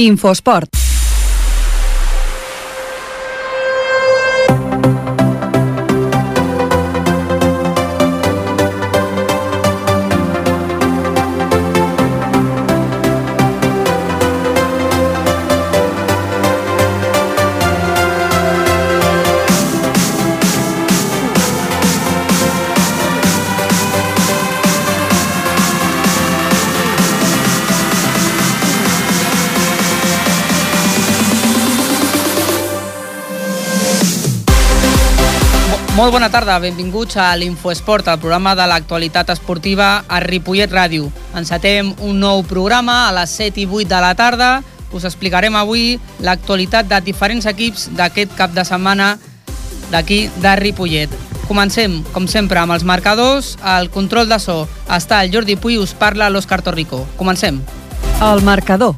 Infosport. Molt bona tarda, benvinguts a l'Infoesport, el programa de l'actualitat esportiva a Ripollet Ràdio. Encetem un nou programa a les 7 i 8 de la tarda. Us explicarem avui l'actualitat de diferents equips d'aquest cap de setmana d'aquí de Ripollet. Comencem, com sempre, amb els marcadors. El control de so està el Jordi Puy, us parla l'Òscar Torrico. Comencem. El marcador.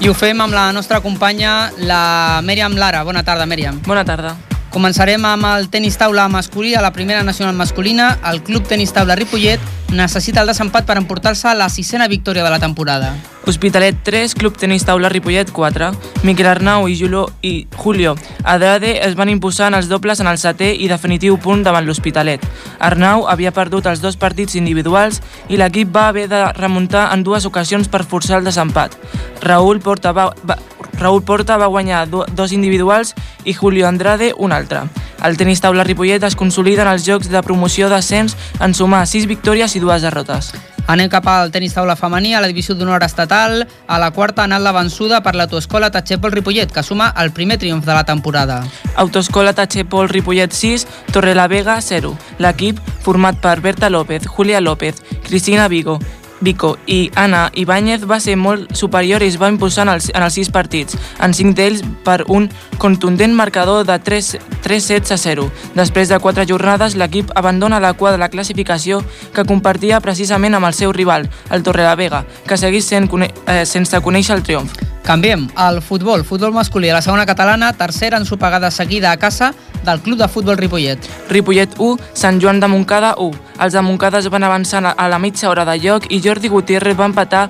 I ho fem amb la nostra companya, la Mèriam Lara. Bona tarda, Mèriam. Bona tarda. Començarem amb el tenis taula masculí a la primera nacional masculina. El Club Tenis Taula Ripollet necessita el desempat per emportar-se la sisena victòria de la temporada. Hospitalet 3, Club Tenis Taula Ripollet 4. Miquel Arnau i, Julio, i Julio Adrade es van imposar en els dobles en el setè i definitiu punt davant l'Hospitalet. Arnau havia perdut els dos partits individuals i l'equip va haver de remuntar en dues ocasions per forçar el desempat. Raúl Porta va, va, Raúl Porta va guanyar do, dos individuals i Julio Andrade un altre. El tenis taula Ripollet es consolida en els jocs de promoció d'ascens en sumar 6 victòries i dues derrotes. Anem cap al tenis taula femení a la divisió d'honor estatal. A la quarta ha anat la vençuda per l'autoescola Tachepol Ripollet, que suma el primer triomf de la temporada. Autoescola Tachepol Ripollet 6, Torrelavega 0. L'equip, format per Berta López, Julia López, Cristina Vigo, Vico i Anna Ibáñez va ser molt superior i es va impulsar en els, en els sis partits, en cinc d'ells per un contundent marcador de 3, 3 sets a 0. Després de quatre jornades, l'equip abandona la cua de la classificació que compartia precisament amb el seu rival, el Torrelavega, que segueix sent, eh, sense conèixer el triomf. Canviem al futbol. Futbol masculí a la segona catalana, tercera ensopegada seguida a casa del Club de Futbol Ripollet. Ripollet 1, Sant Joan de Montcada 1. Els de Montcada es van avançar a la mitja hora de lloc i Jordi Gutiérrez va empatar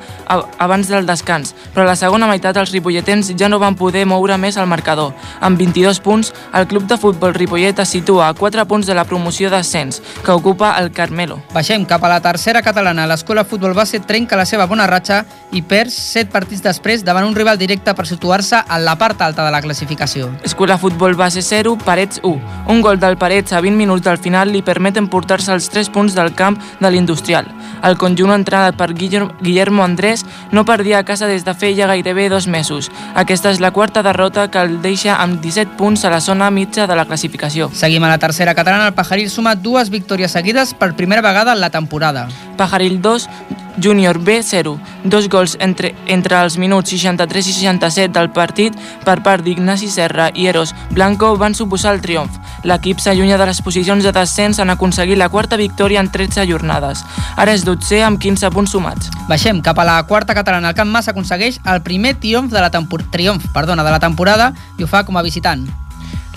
abans del descans, però a la segona meitat els ripolletens ja no van poder moure més el marcador. Amb 22 punts, el Club de Futbol Ripollet es situa a 4 punts de la promoció d'ascens, que ocupa el Carmelo. Baixem cap a la tercera catalana. L'escola Futbol Base trenca la seva bona ratxa i perd 7 partits després davant un rival directe per situar-se en la part alta de la classificació. Escola Futbol Base 0, Parets 1. Un gol del Parets a 20 minuts del final li permeten portar-se els 3 punts del camp de l'Industrial. El conjunt entrenat per Guillermo Andrés no perdia a casa des de feia gairebé dos mesos. Aquesta és la quarta derrota que el deixa amb 17 punts a la zona mitja de la classificació. Seguim a la tercera catalana. El Pajaril suma dues victòries seguides per primera vegada en la temporada. Pajaril 2, Júnior B 0. Dos gols entre, entre els minuts 63 i 67 del partit per part d'Ignasi Serra i Eros Blanco van suposar el triomf. L'equip s'allunya de les posicions de descens en aconseguir la quarta victòria en 13 jornades. Ara és 12 amb 15 punts sumats. Baixem cap a la quarta catalana. El Camp Mas aconsegueix el primer triomf de la, triomf, perdona, de la temporada i ho fa com a visitant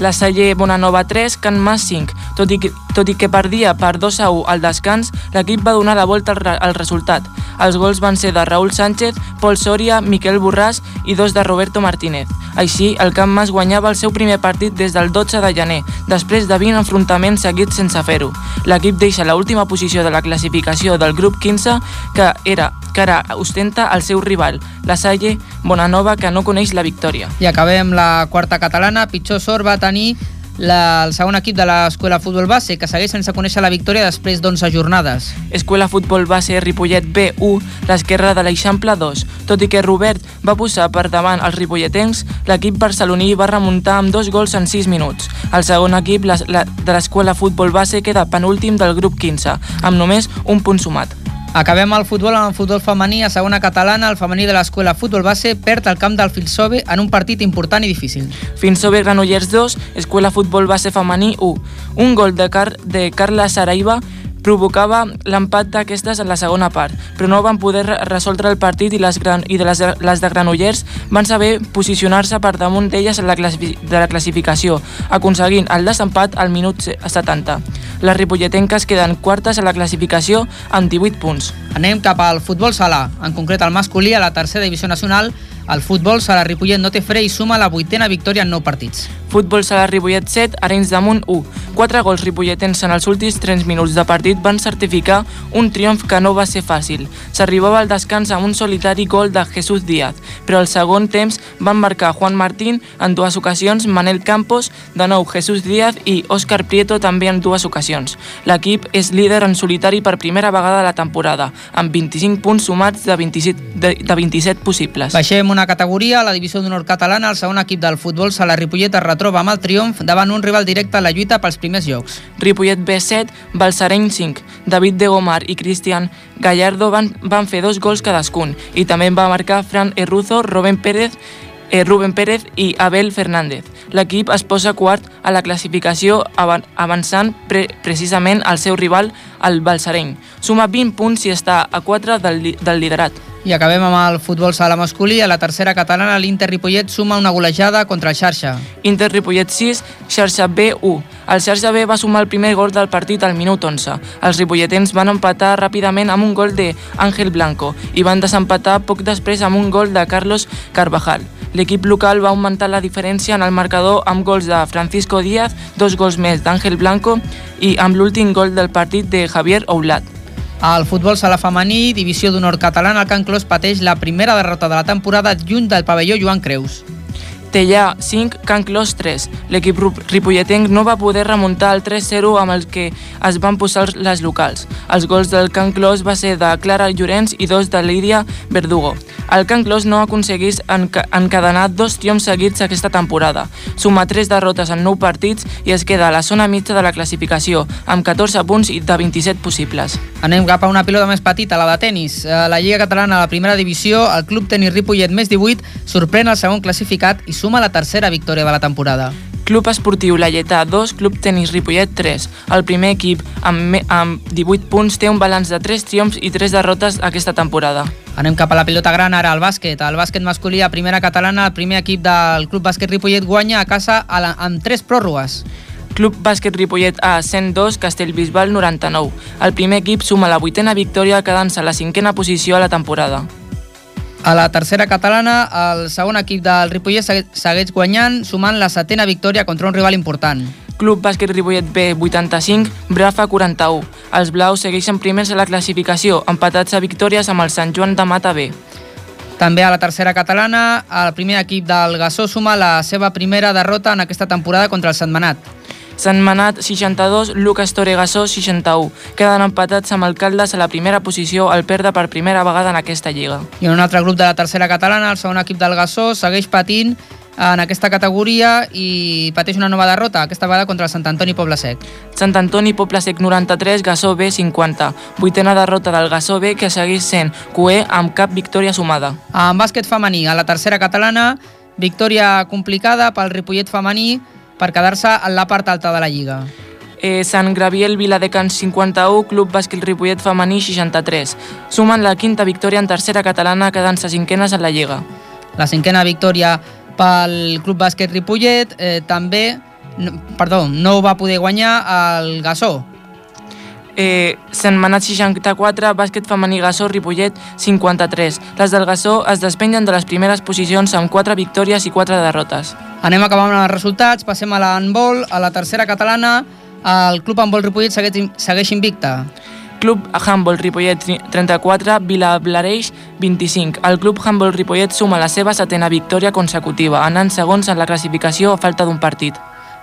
la Saller Bonanova 3, Can Mas 5. Tot i, que, tot i que perdia per 2 a 1 al descans, l'equip va donar la volta al, al resultat. Els gols van ser de Raúl Sánchez, Pol Soria, Miquel Borràs i dos de Roberto Martínez. Així, el Camp Mas guanyava el seu primer partit des del 12 de gener, després de 20 enfrontaments seguits sense fer-ho. L'equip deixa la última posició de la classificació del grup 15, que era que ara ostenta el seu rival, la Salle Bonanova, que no coneix la victòria. I acabem la quarta catalana. Pitjor sort va tenir la, el segon equip de l'Escola Futbol Base, que segueix sense conèixer la victòria després d'11 jornades. Escola Futbol Base Ripollet B1, l'esquerra de l'Eixample 2. Tot i que Robert va posar per davant els ripolletens, l'equip barceloní va remuntar amb dos gols en 6 minuts. El segon equip la, la, de l'Escola Futbol Base queda penúltim del grup 15, amb només un punt sumat. Acabem el futbol amb el futbol femení a segona catalana. El femení de l'escola Futbol Base perd el camp del Filsove en un partit important i difícil. Filsove Granollers 2, Escola Futbol Base femení 1. Un gol de, Car de Carla Saraiva provocava l'empat d'aquestes en la segona part, però no van poder resoldre el partit i les, gran, i de les, les de Granollers van saber posicionar-se per damunt d'elles en la de la classificació, aconseguint el desempat al minut 70. Les ripolletenques queden quartes a la classificació amb 18 punts. Anem cap al futbol sala, en concret al masculí a la tercera divisió nacional, el futbol sala Ripollet no té fre i suma la vuitena victòria en nou partits. Futbol sala Ripollet 7, Arenys de Munt 1. Quatre gols ripolletens en els últims 3 minuts de partit van certificar un triomf que no va ser fàcil. S'arribava al descans amb un solitari gol de Jesús Díaz, però al segon temps van marcar Juan Martín en dues ocasions, Manel Campos, de nou Jesús Díaz i Òscar Prieto també en dues ocasions. L'equip és líder en solitari per primera vegada a la temporada, amb 25 punts sumats de 27, de, de 27 possibles. Baixem una categoria, a la divisió d'honor catalana, el segon equip del futbol sala Ripollet es retroba amb el triomf davant un rival directe a la lluita pels primers llocs. Ripollet B7, Balsareny 5. David de Gomar i Cristian Gallardo van, van fer dos gols cadascun i també va marcar Fran Erruzo, Rubén Pérez eh, Rubén Pérez i Abel Fernández. L'equip es posa quart a la classificació avançant pre precisament al seu rival, el Balsareny. Suma 20 punts i està a 4 del, del liderat. I acabem amb el futbol sala masculí. A la tercera catalana, l'Inter Ripollet suma una golejada contra el Xarxa. Inter Ripollet 6, Xarxa B 1. El Xarxa B va sumar el primer gol del partit al minut 11. Els ripolletens van empatar ràpidament amb un gol de Ángel Blanco i van desempatar poc després amb un gol de Carlos Carvajal. L'equip local va augmentar la diferència en el marcador amb gols de Francisco Díaz, dos gols més d'Àngel Blanco i amb l'últim gol del partit de Javier Oulat. Al futbol sala femení, divisió d'honor catalana, el Can Clos pateix la primera derrota de la temporada lluny del pavelló Joan Creus. Tellà 5, Can Clos 3. L'equip ripolletenc no va poder remuntar el 3-0 amb el que es van posar les locals. Els gols del Can Clos va ser de Clara Llorenç i dos de Lídia Verdugo. El Can Clos no aconseguís encadenar dos triomfs seguits aquesta temporada. Suma 3 derrotes en 9 partits i es queda a la zona mitja de la classificació, amb 14 punts i de 27 possibles. Anem cap a una pilota més petita, la de tennis. A la Lliga Catalana, la primera divisió, el Club Tenis Ripollet més 18 sorprèn el segon classificat i suma la tercera victòria de la temporada. Club Esportiu Lletà 2, Club Tenis Ripollet 3. El primer equip, amb, amb 18 punts, té un balanç de 3 triomfs i 3 derrotes aquesta temporada. Anem cap a la pilota gran, ara al bàsquet. El bàsquet masculí a primera catalana, el primer equip del Club Bàsquet Ripollet guanya a casa a la, amb 3 pròrrogues. Club Bàsquet Ripollet A 102, Castellbisbal 99. El primer equip suma la vuitena victòria quedant-se a la cinquena posició a la temporada. A la tercera catalana, el segon equip del Ripollet segueix guanyant, sumant la setena victòria contra un rival important. Club Bàsquet Ripollet B 85, Brafa 41. Els blaus segueixen primers a la classificació, empatats a victòries amb el Sant Joan de Mata B. També a la tercera catalana, el primer equip del Gassó suma la seva primera derrota en aquesta temporada contra el Santmanat. Sant Manat 62, Lucas Toregassó 61. Queden empatats amb Alcaldes a la primera posició al perdre per primera vegada en aquesta lliga. I en un altre grup de la tercera catalana, el segon equip del Gassó segueix patint en aquesta categoria i pateix una nova derrota, aquesta vegada contra el Sant Antoni Poble Sec. Sant Antoni Poble Sec 93, Gassó B 50. Vuitena derrota del Gassó B que segueix sent QE amb cap victòria sumada. En bàsquet femení, a la tercera catalana, victòria complicada pel Ripollet femení per quedar-se en la part alta de la Lliga. Eh, Sant Graviel Viladecans 51, Club Bàsquet Ripollet femení 63. Sumen la quinta victòria en tercera catalana quedant-se cinquenes en la Lliga. La cinquena victòria pel Club Bàsquet Ripollet eh, també, no, perdó, no va poder guanyar el Gassó, eh, Sant Manat 64, bàsquet femení Gassó, Ripollet 53. Les del Gassó es despengen de les primeres posicions amb 4 victòries i 4 derrotes. Anem acabant amb els resultats, passem a l'handbol, a la tercera catalana, el Club Handbol Ripollet segueix, segueix invicta. Club Handbol Ripollet 34, Vilablareix 25. El Club Handbol Ripollet suma la seva setena victòria consecutiva, anant segons en la classificació a falta d'un partit.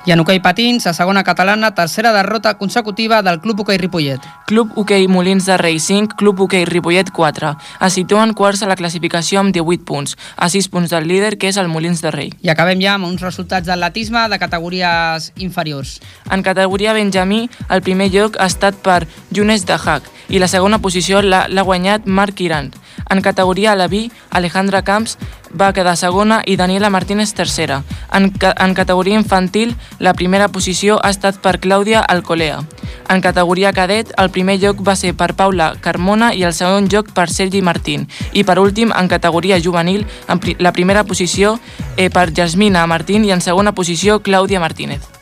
I en hoquei patins, a segona catalana, tercera derrota consecutiva del Club Hoquei Ripollet. Club Hoquei Molins de Rei 5, Club Hoquei Ripollet 4. Es situen quarts a la classificació amb 18 punts, a 6 punts del líder, que és el Molins de Rei. I acabem ja amb uns resultats d'atletisme de categories inferiors. En categoria Benjamí, el primer lloc ha estat per Junes de Hack i la segona posició l'ha guanyat Marc Iran. En categoria Alaví, Alejandra Camps va quedar segona i Daniela Martínez tercera. En, ca en categoria infantil, la primera posició ha estat per Clàudia Alcolea. En categoria cadet, el primer lloc va ser per Paula Carmona i el segon lloc per Sergi Martín. I per últim, en categoria juvenil, en pri la primera posició eh, per Jasmina Martín i en segona posició Clàudia Martínez.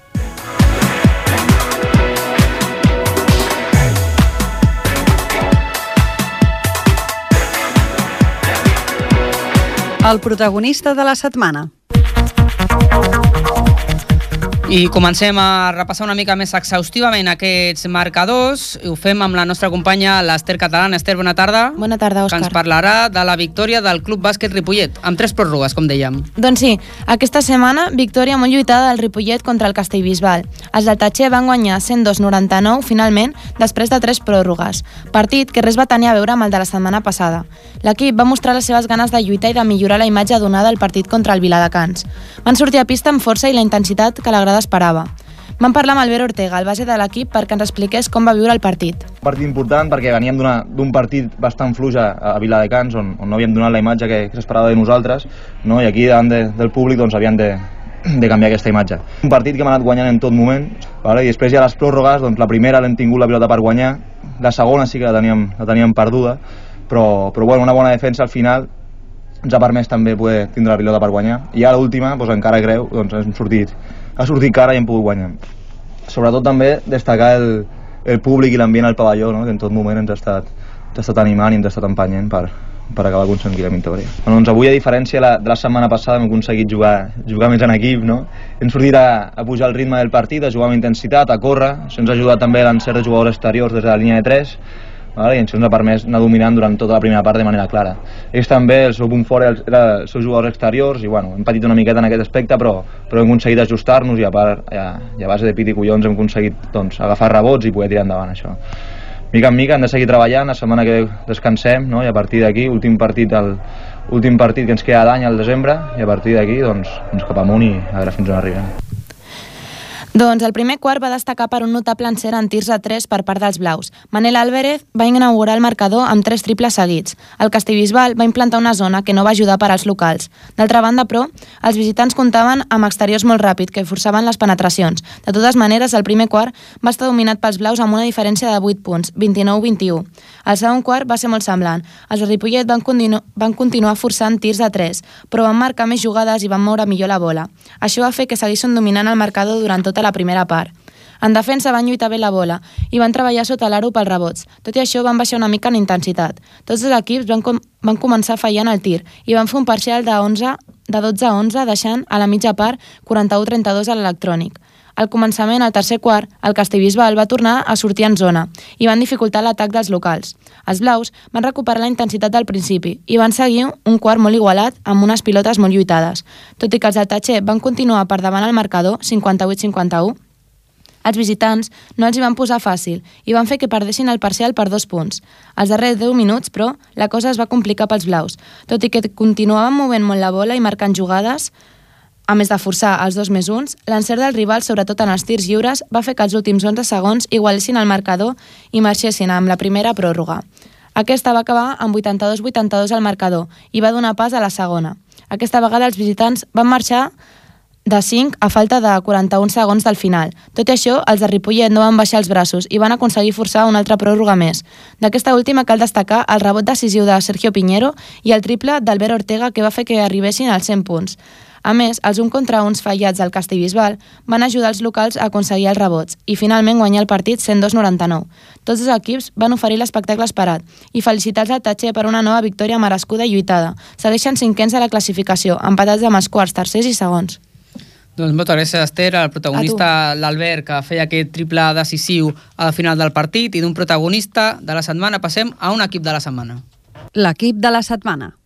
El protagonista de la setmana. I comencem a repassar una mica més exhaustivament aquests marcadors. Ho fem amb la nostra companya, l'Ester Catalana. Ester, bona tarda. Bona tarda, Òscar. Que ens parlarà de la victòria del Club Bàsquet Ripollet, amb tres pròrrogues, com dèiem. Doncs sí, aquesta setmana, victòria molt lluitada del Ripollet contra el Castellbisbal. Els del Tatxer van guanyar 102-99, finalment, després de tres pròrrogues. Partit que res va tenir a veure amb el de la setmana passada. L'equip va mostrar les seves ganes de lluitar i de millorar la imatge donada al partit contra el Viladecans. Van sortir a pista amb força i la intensitat que l'agrada esperava. Vam parlar amb Albert Ortega, el base de l'equip, perquè ens expliqués com va viure el partit. Un partit important perquè veníem d'un partit bastant fluix a, a Viladecans on, on no havíem donat la imatge que, que s'esperava de nosaltres no? i aquí davant de, del públic doncs, havíem de, de canviar aquesta imatge. Un partit que hem anat guanyant en tot moment vale? i després ja les pròrrogues, doncs, la primera l'hem tingut la pilota per guanyar, la segona sí que la teníem, la teníem perduda, però, però bueno, una bona defensa al final ens ha permès també poder tindre la pilota per guanyar i ara l'última, doncs, encara greu doncs, hem sortit, ha sortit cara i hem pogut guanyar sobretot també destacar el, el públic i l'ambient al pavelló no? que en tot moment ens ha estat, ens ha estat animant i ens ha estat empenyent per, per acabar aconseguint la victòria. Bueno, doncs avui, a diferència la, de la setmana passada, hem aconseguit jugar, jugar més en equip, no? Hem sortit a, a pujar el ritme del partit, a jugar amb intensitat, a córrer, això ens ha ajudat també l'encert de jugadors exteriors des de la línia de 3, vale? i això ens ha permès anar dominant durant tota la primera part de manera clara. Ells també, el seu punt fort era els seus jugadors exteriors, i bueno, hem patit una miqueta en aquest aspecte, però, però hem aconseguit ajustar-nos i a, part, a, i a base de pit i collons hem aconseguit doncs, agafar rebots i poder tirar endavant això. Mica en mica hem de seguir treballant, la setmana que descansem, no? i a partir d'aquí, últim partit el, últim partit que ens queda d'any al desembre, i a partir d'aquí, doncs, doncs cap amunt i a veure fins on arribem. Doncs el primer quart va destacar per un notable encert en tirs a 3 per part dels blaus. Manel Álvarez va inaugurar el marcador amb tres triples seguits. El Castellbisbal va implantar una zona que no va ajudar per als locals. D'altra banda, però, els visitants comptaven amb exteriors molt ràpids que forçaven les penetracions. De totes maneres, el primer quart va estar dominat pels blaus amb una diferència de 8 punts, 29-21. El segon quart va ser molt semblant. Els de Ripollet van, continu van continuar forçant tirs de 3, però van marcar més jugades i van moure millor la bola. Això va fer que seguissin dominant el marcador durant tota la la primera part. En defensa van lluitar bé la bola i van treballar sota l'aro pels rebots. Tot i això van baixar una mica en intensitat. Tots els equips van, com van començar fallant el tir i van fer un parcial de, 11, de 12 a 11 deixant a la mitja part 41-32 a l'electrònic. Al començament, al tercer quart, el Castellbisbal va tornar a sortir en zona i van dificultar l'atac dels locals. Els blaus van recuperar la intensitat del principi i van seguir un quart molt igualat amb unes pilotes molt lluitades. Tot i que els del Tatxer van continuar per davant el marcador, 58-51, els visitants no els hi van posar fàcil i van fer que perdessin el parcial per dos punts. Als darrers 10 minuts, però, la cosa es va complicar pels blaus. Tot i que continuaven movent molt la bola i marcant jugades, a més de forçar els dos més uns, l'encert del rival, sobretot en els tirs lliures, va fer que els últims 11 segons igualessin el marcador i marxessin amb la primera pròrroga. Aquesta va acabar amb 82-82 al marcador i va donar pas a la segona. Aquesta vegada els visitants van marxar de 5 a falta de 41 segons del final. Tot i això, els de Ripollet no van baixar els braços i van aconseguir forçar una altra pròrroga més. D'aquesta última cal destacar el rebot decisiu de Sergio Piñero i el triple d'Albert Ortega que va fer que arribessin als 100 punts. A més, els un contra uns fallats del Castellbisbal van ajudar els locals a aconseguir els rebots i finalment guanyar el partit 102-99. Tots els equips van oferir l'espectacle esperat i felicitats al Tatxer per una nova victòria merescuda i lluitada. Segueixen cinquens a la classificació, empatats amb els quarts, tercers i segons. Doncs moltes gràcies, Esther, al protagonista, l'Albert, que feia aquest triple decisiu al final del partit, i d'un protagonista de la setmana passem a un equip de la setmana. L'equip de la setmana.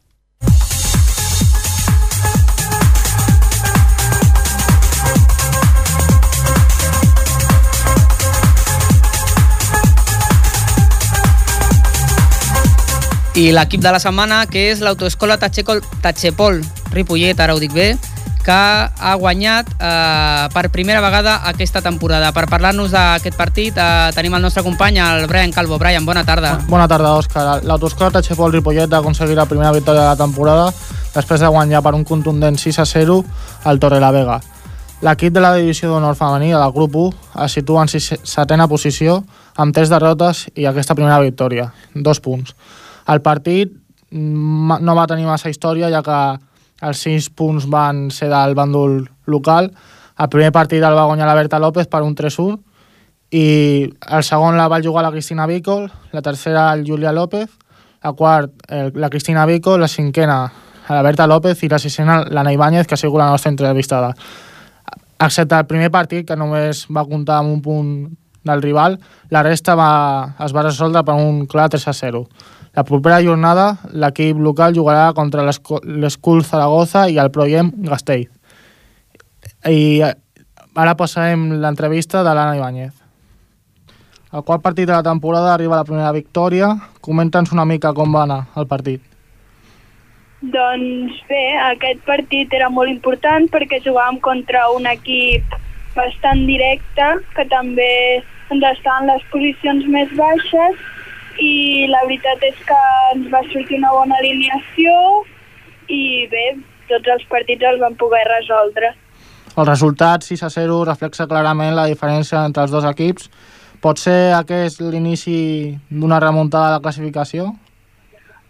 I l'equip de la setmana, que és l'autoescola Tatxepol Ripollet, ara ho dic bé, que ha guanyat eh, per primera vegada aquesta temporada. Per parlar-nos d'aquest partit eh, tenim el nostre company, el Brian Calvo. Brian, bona tarda. Bona tarda, Òscar. L'Autoscort aixafó el Ripollet d'aconseguir la primera victòria de la temporada després de guanyar per un contundent 6 a 0 al Torrelavega. L'equip de la divisió d'honor femení del grup 1 es situa en setena posició amb 3 derrotes i aquesta primera victòria, dos punts. El partit no va tenir massa història ja que els 6 punts van ser del bàndol local. El primer partit el va guanyar la Berta López per un 3-1 i el segon la va jugar la Cristina Vícol, la tercera el Julia López, la quart la Cristina Vícol, la cinquena la Berta López i la sisena l'Anna Ibáñez, que ha sigut la nostra entrevistada. Excepte el primer partit, que només va comptar amb un punt del rival, la resta va, es va resoldre per un clar 3 a 0. La propera jornada, l'equip local jugarà contra l'Escul Zaragoza i el Proiem Gastell. I eh, ara passarem l'entrevista de l'Anna Ibáñez. El quart partit de la temporada arriba la primera victòria. Comenta'ns una mica com va anar el partit. Doncs bé, aquest partit era molt important perquè jugàvem contra un equip bastant directe que també ens està en les posicions més baixes i la veritat és que ens va sortir una bona alineació i bé, tots els partits els van poder resoldre. El resultat 6 a 0 reflexa clarament la diferència entre els dos equips. Pot ser aquest l'inici d'una remuntada de la classificació?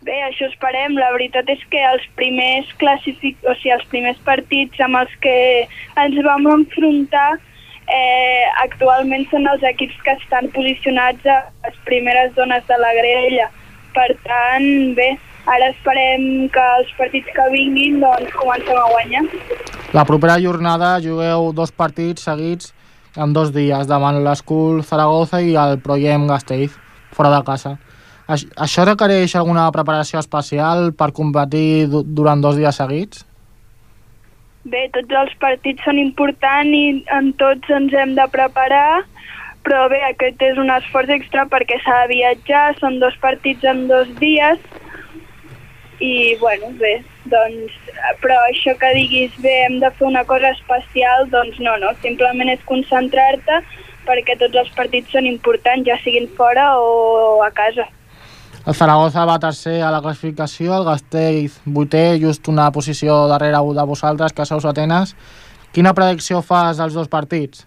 Bé, això esperem. La veritat és que els primers, classific... o sigui, els primers partits amb els que ens vam enfrontar eh, actualment són els equips que estan posicionats a les primeres zones de la grella. Per tant, bé, ara esperem que els partits que vinguin doncs, comencem a guanyar. La propera jornada jugueu dos partits seguits en dos dies davant l'Escul Zaragoza i el Proyem Gasteiz, fora de casa. Això requereix alguna preparació especial per competir durant dos dies seguits? Bé, tots els partits són importants i en tots ens hem de preparar, però bé, aquest és un esforç extra perquè s'ha de viatjar, són dos partits en dos dies, i bueno, bé, doncs, però això que diguis, bé, hem de fer una cosa especial, doncs no, no, simplement és concentrar-te perquè tots els partits són importants, ja siguin fora o a casa. El Zaragoza va tercer a la classificació, el Gasteiz vuitè, just una posició darrere de vosaltres, que sou Atenes. Quina predicció fas dels dos partits?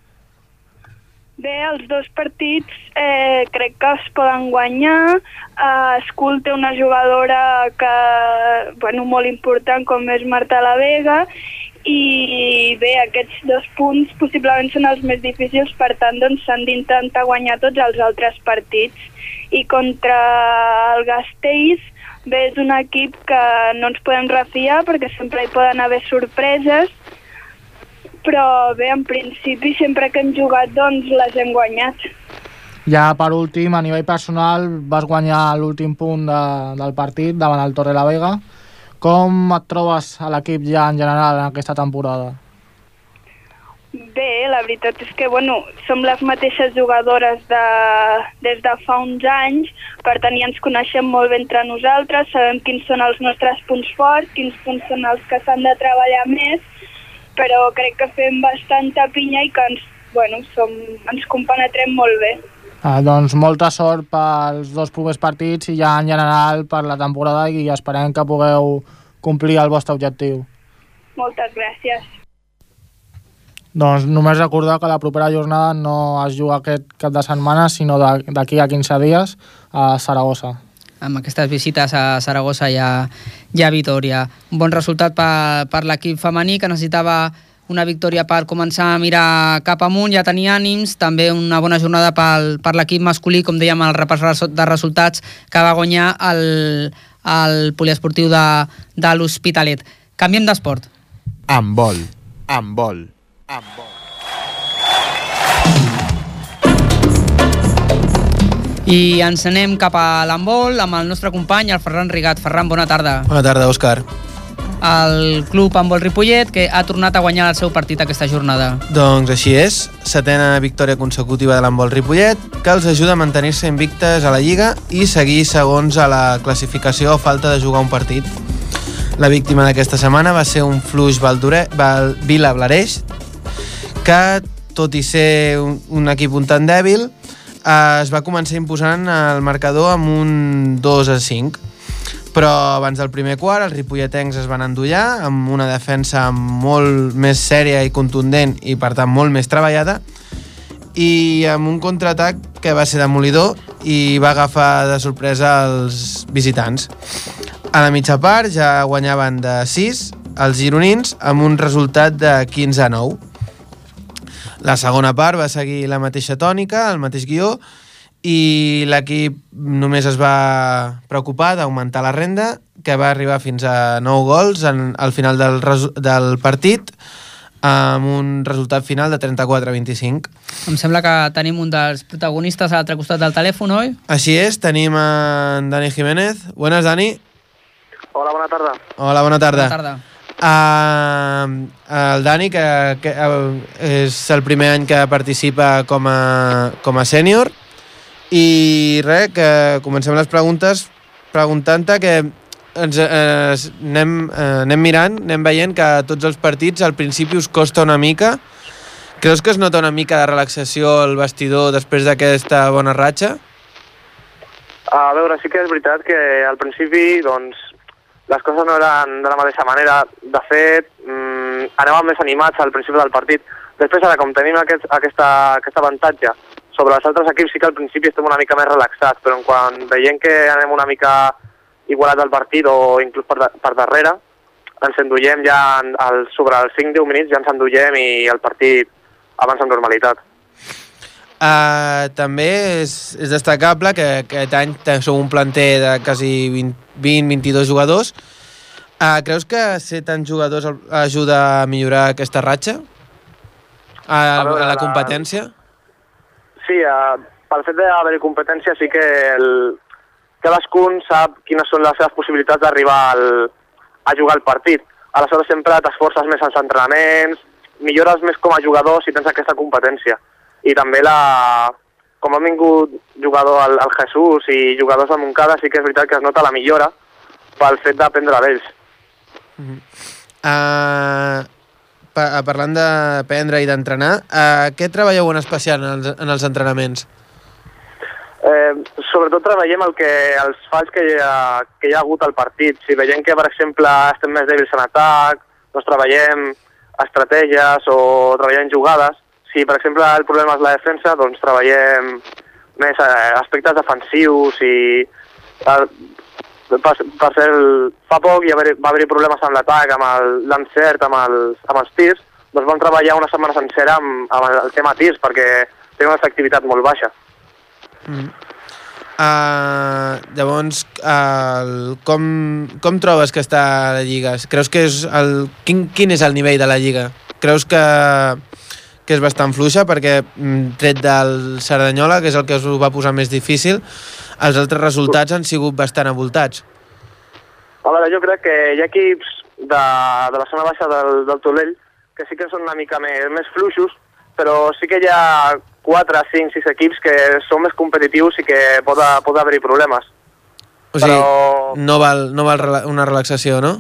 Bé, els dos partits eh, crec que es poden guanyar. Eh, Escul té una jugadora que, bueno, molt important com és Marta La Vega i bé, aquests dos punts possiblement són els més difícils, per tant doncs s'han d'intentar guanyar tots els altres partits i contra el Gasteiz bé, és un equip que no ens podem refiar perquè sempre hi poden haver sorpreses però bé, en principi sempre que hem jugat doncs les hem guanyat. Ja per últim, a nivell personal, vas guanyar l'últim punt de, del partit davant el Torre la Vega. Com et trobes a l'equip ja en general en aquesta temporada? Bé, la veritat és que bueno, som les mateixes jugadores de, des de fa uns anys, per tant ja ens coneixem molt bé entre nosaltres, sabem quins són els nostres punts forts, quins punts són els que s'han de treballar més, però crec que fem bastanta pinya i que ens, bueno, som, ens compenetrem molt bé. Ah, doncs molta sort pels dos primers partits i ja en general per la temporada i esperem que pugueu complir el vostre objectiu. Moltes gràcies. Doncs només recordar que la propera jornada no es juga aquest cap de setmana, sinó d'aquí a 15 dies a Saragossa. Amb aquestes visites a Saragossa i a, i a Vitoria. Un bon resultat per, per l'equip femení que necessitava una victòria per començar a mirar cap amunt, ja tenia ànims, també una bona jornada pel, per l'equip masculí, com dèiem, el repàs de resultats que va guanyar el, el poliesportiu de, de l'Hospitalet. Canviem d'esport. Amb vol, amb vol amb vol. I ens anem cap a l'handbol amb el nostre company, el Ferran Rigat. Ferran, bona tarda. Bona tarda, Òscar. El club handbol Ripollet, que ha tornat a guanyar el seu partit aquesta jornada. Doncs així és, setena victòria consecutiva de l'handbol Ripollet, que els ajuda a mantenir-se invictes a la Lliga i seguir segons a la classificació a falta de jugar un partit. La víctima d'aquesta setmana va ser un fluix Valdure, Val, Vila Blareix, que, tot i ser un, un equip un tant dèbil, eh, es va començar imposant el marcador amb un 2 a 5. Però abans del primer quart, els ripolletens es van endollar amb una defensa molt més sèria i contundent i, per tant, molt més treballada i amb un contraatac que va ser demolidor i va agafar de sorpresa els visitants. A la mitja part ja guanyaven de 6 els gironins amb un resultat de 15 a 9. La segona part va seguir la mateixa tònica, el mateix guió, i l'equip només es va preocupar d'augmentar la renda, que va arribar fins a 9 gols en, al final del, del partit, amb un resultat final de 34 a 25. Em sembla que tenim un dels protagonistes a l'altre costat del telèfon, oi? Així és, tenim en Dani Jiménez. Buenas, Dani. Hola, bona tarda. Hola, bona tarda. Bona tarda. Uh, el Dani, que, que uh, és el primer any que participa com a, com a sènior, i res, que comencem les preguntes preguntant-te que ens eh, anem, eh, anem mirant, anem veient que tots els partits al principi us costa una mica. Creus que es nota una mica de relaxació al vestidor després d'aquesta bona ratxa? A veure, sí que és veritat que al principi, doncs, les coses no eren de la mateixa manera. De fet, mmm, anàvem més animats al principi del partit. Després, ara, com tenim aquest, aquesta, aquest avantatge sobre els altres equips, sí que al principi estem una mica més relaxats, però quan veiem que anem una mica igualat al partit o inclús per, per darrere, ens endullem ja en, el, sobre els 5-10 minuts, ja ens endullem i el partit avança amb normalitat. Uh, també és, és destacable que aquest any sou un planter de quasi 20-22 jugadors. Uh, creus que ser tants jugadors ajuda a millorar aquesta ratxa? A, a, veure, a la la- competència? Sí, eh, pel fet d'haver-hi competència sí que el, cadascun sap quines són les seves possibilitats d'arribar al- a jugar al partit. Aleshores sempre t'esforces més als entrenaments, millores més com a jugador si tens aquesta competència. I també la, com ha vingut jugador al, al Jesús i jugadors de Montcada sí que és veritat que es nota la millora pel fet d'aprendre d'ells. Uh, pa, parlant d'aprendre i d'entrenar, uh, què treballeu en especial en els, en els entrenaments? Eh, sobretot treballem el que, els falls que hi, ha, que hi ha hagut al partit. Si veiem que, per exemple, estem més dèbils en atac, doncs treballem estratègies o treballem jugades. Si, per exemple, el problema és la defensa, doncs treballem més eh, aspectes defensius i eh, per, per ser el, fa poc hi va haver, va haver problemes amb l'atac, amb el- l'encert, amb, els, amb els tirs, doncs vam treballar una setmana sencera amb, amb el, el tema tirs perquè té una efectivitat molt baixa. Mm. Uh, llavors, uh, com, com trobes que està la Lliga? Creus que és el, quin, quin és el nivell de la Lliga? Creus que, que és bastant fluixa? Perquè, mm, tret del Cerdanyola, que és el que us ho va posar més difícil, els altres resultats han sigut bastant avoltats. A veure, jo crec que hi ha equips de, de la zona baixa del, del Tolell que sí que són una mica més, més fluixos, però sí que hi ha 4, 5, 6 equips que són més competitius i que pot, pot haver-hi problemes. O sigui, Però- no val, no val una relaxació, no?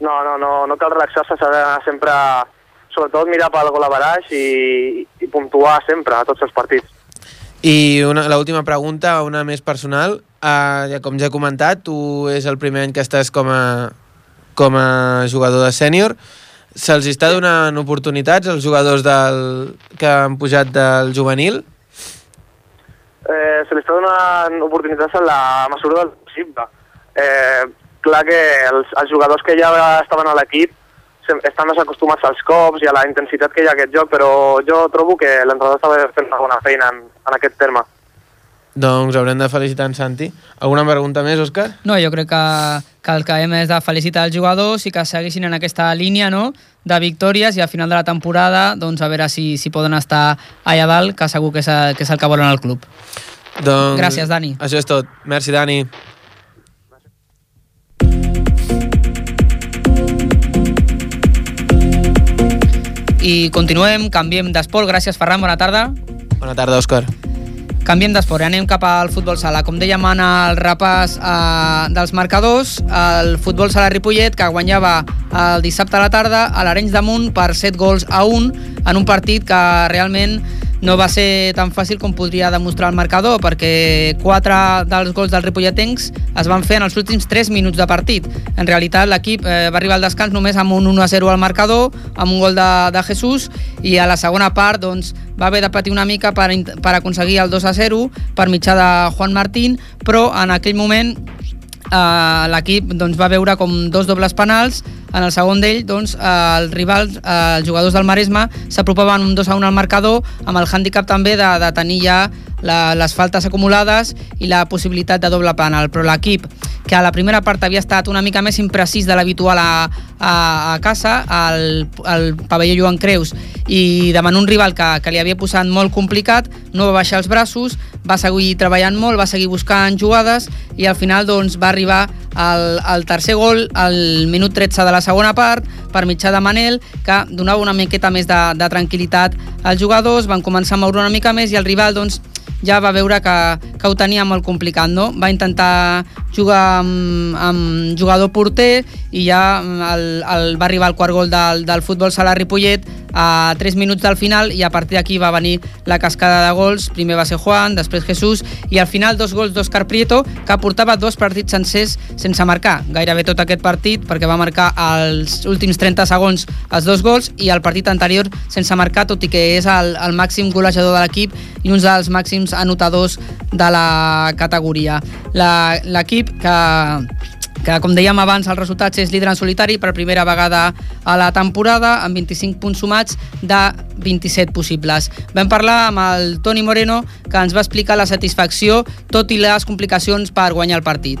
No, no, no, no cal relaxar-se, s'ha d'anar sempre, sobretot mirar pel gol a baraix i, i puntuar sempre a tots els partits. I l'última pregunta, una més personal. Uh, com ja he comentat, tu és el primer any que estàs com a, com a jugador de sènior. Se'ls està donant oportunitats als jugadors del, que han pujat del juvenil? eh, se li està donant oportunitats en la mesura del possible. Eh, clar que els, els jugadors que ja estaven a l'equip estan més acostumats als cops i a la intensitat que hi ha aquest joc, però jo trobo que l'entrenador estava fent una bona feina en, en aquest terme. Doncs haurem de felicitar en Santi. Alguna pregunta més, Òscar? No, jo crec que, que el que hem és de felicitar els jugadors i que segueixin en aquesta línia no? de victòries i al final de la temporada doncs, a veure si, si poden estar allà dalt, que segur que és, que és el que volen al club. Doncs, Gràcies, Dani. Això és tot. Merci, Dani. I continuem, canviem d'esport. Gràcies, Ferran, bona tarda. Bona tarda, Òscar. Canviem d'esport, anem cap al futbol sala. Com dèiem en el repàs eh, dels marcadors, el futbol sala Ripollet, que guanyava el dissabte a la tarda a l'Arenys de Munt per 7 gols a 1 en un partit que realment no va ser tan fàcil com podria demostrar el marcador, perquè quatre dels gols dels ripolletens es van fer en els últims 3 minuts de partit. En realitat, l'equip eh, va arribar al descans només amb un 1-0 al marcador, amb un gol de, de Jesús, i a la segona part doncs, va haver de patir una mica per, per aconseguir el 2-0 per mitjà de Juan Martín, però en aquell moment eh, l'equip doncs, va veure com dos dobles penals. En el segon d'ell, doncs, eh, els rivals, eh, els jugadors del Maresme, s'apropaven un 2 a 1 al marcador, amb el hàndicap també de, de tenir ja la, les faltes acumulades i la possibilitat de doble penal. Però l'equip, que a la primera part havia estat una mica més imprecís de l'habitual a, a, a casa, al, al pavelló Joan Creus, i davant un rival que, que li havia posat molt complicat, no va baixar els braços, va seguir treballant molt, va seguir buscant jugades i al final doncs, va arribar el, el tercer gol al minut 13 de la segona part per mitjà de Manel, que donava una miqueta més de, de tranquil·litat als jugadors, van començar a moure una mica més i el rival doncs, ja va veure que, que ho tenia molt complicat, no? Va intentar jugar amb, amb jugador porter i ja el, el, va arribar el quart gol del, del futbol sala Ripollet a 3 minuts del final i a partir d'aquí va venir la cascada de gols. Primer va ser Juan, després Jesús i al final dos gols d'Òscar Prieto que portava dos partits sencers sense marcar. Gairebé tot aquest partit perquè va marcar els últims 30 segons els dos gols i el partit anterior sense marcar, tot i que és el, el màxim golejador de l'equip i uns dels màxims anotadors de la categoria. L'equip que que com dèiem abans el resultat és líder en solitari per primera vegada a la temporada amb 25 punts sumats de 27 possibles. Vam parlar amb el Toni Moreno que ens va explicar la satisfacció tot i les complicacions per guanyar el partit.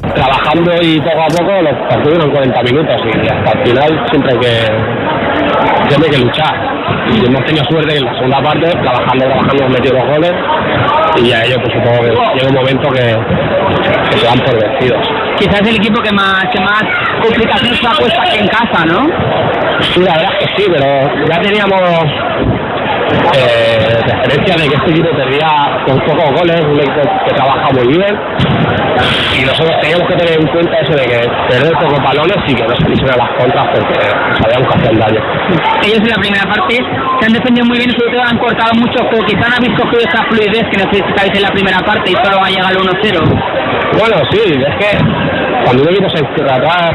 Trabajando y poco a poco los partidos en 40 minutos y hasta el final siempre hay que, siempre hay que luchar. Y hemos tenido suerte en la segunda parte, trabajando, trabajando, hemos metido los goles y a ello pues supongo que llega un momento que, que se dan por vencidos. Quizás el equipo que más, que más complicaciones ha puesto aquí en casa, ¿no? Sí, la verdad es que sí, pero ya teníamos eh, referencia de que este equipo perdía con pocos goles, un equipo que trabaja muy bien y nosotros teníamos que tener en cuenta eso de que perder pocos balones y que no se quisieran las contras porque sabíamos que hacían daño. Ellos en la primera parte se han defendido muy bien y sobre todo han cortado mucho juego. Quizá no habéis cogido esa fluidez que necesitáis en la primera parte y solo ha llegado el 1-0. Bueno, sí, es que cuando un equipo se atrás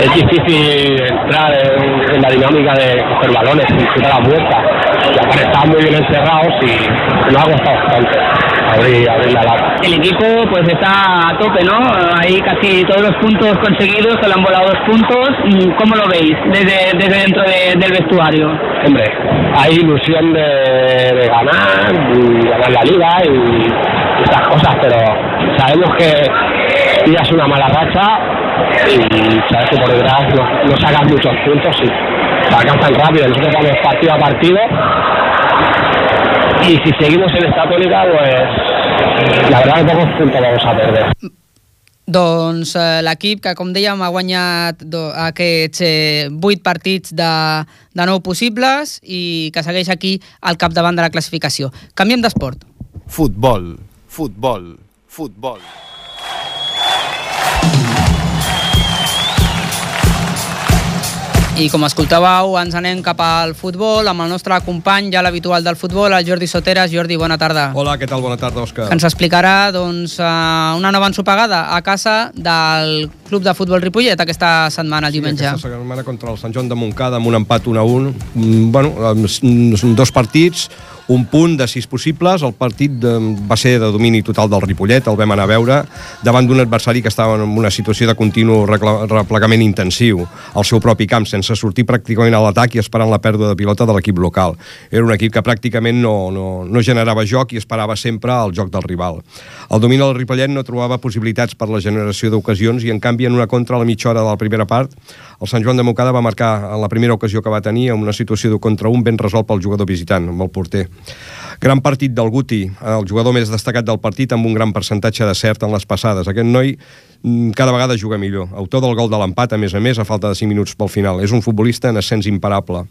es difícil entrar en, la dinámica de coger balones y disfrutar la vuelta. Y estaban muy bien encerrados y nos ha costado bastante abrir, abrir la lata. El equipo pues está a tope, ¿no? Ahí casi todos los puntos conseguidos, se le han volado dos puntos. ¿Cómo lo veis desde, desde dentro de, del vestuario? Hombre, hay ilusión de, de ganar, y ganar la liga y estas cosas, pero sabemos que tiras una mala racha y sabes que por detrás no, no sacas muchos puntos y se alcanzan rápido. Nosotros vamos partido a partido y si seguimos en esta tónica, pues la verdad que pocos puntos vamos a perder. Doncs eh, l'equip que, com dèiem, ha guanyat do, aquests eh, 8 partits de, de 9 possibles i que segueix aquí al capdavant de la classificació. Canviem d'esport. Futbol, futbol, futbol. I com escoltàveu, ens anem cap al futbol amb el nostre company, ja l'habitual del futbol, el Jordi Soteres. Jordi, bona tarda. Hola, què tal? Bona tarda, Òscar. Que ens explicarà doncs, eh, una nova ensopegada a casa del Club de Futbol Ripollet aquesta setmana, el sí, diumenge. aquesta setmana contra el Sant Joan de Montcada amb un empat 1 a 1. Mm, Bueno, són dos partits, un punt de sis possibles. El partit de, va ser de domini total del Ripollet, el vam anar a veure, davant d'un adversari que estava en una situació de continu replegament intensiu al seu propi camp, sense sortir pràcticament a l'atac i esperant la pèrdua de pilota de l'equip local. Era un equip que pràcticament no, no, no generava joc i esperava sempre el joc del rival. El domini del Ripollet no trobava possibilitats per la generació d'ocasions i, en canvi, en una contra a la mitja hora de la primera part, el Sant Joan de Montcada va marcar en la primera ocasió que va tenir amb una situació de contra un ben resolt pel jugador visitant, amb el porter. Gran partit del Guti, el jugador més destacat del partit amb un gran percentatge de cert en les passades. Aquest noi mm, cada vegada juga millor. Autor del gol de l'empat, a més a més, a falta de 5 minuts pel final. És un futbolista en ascens imparable.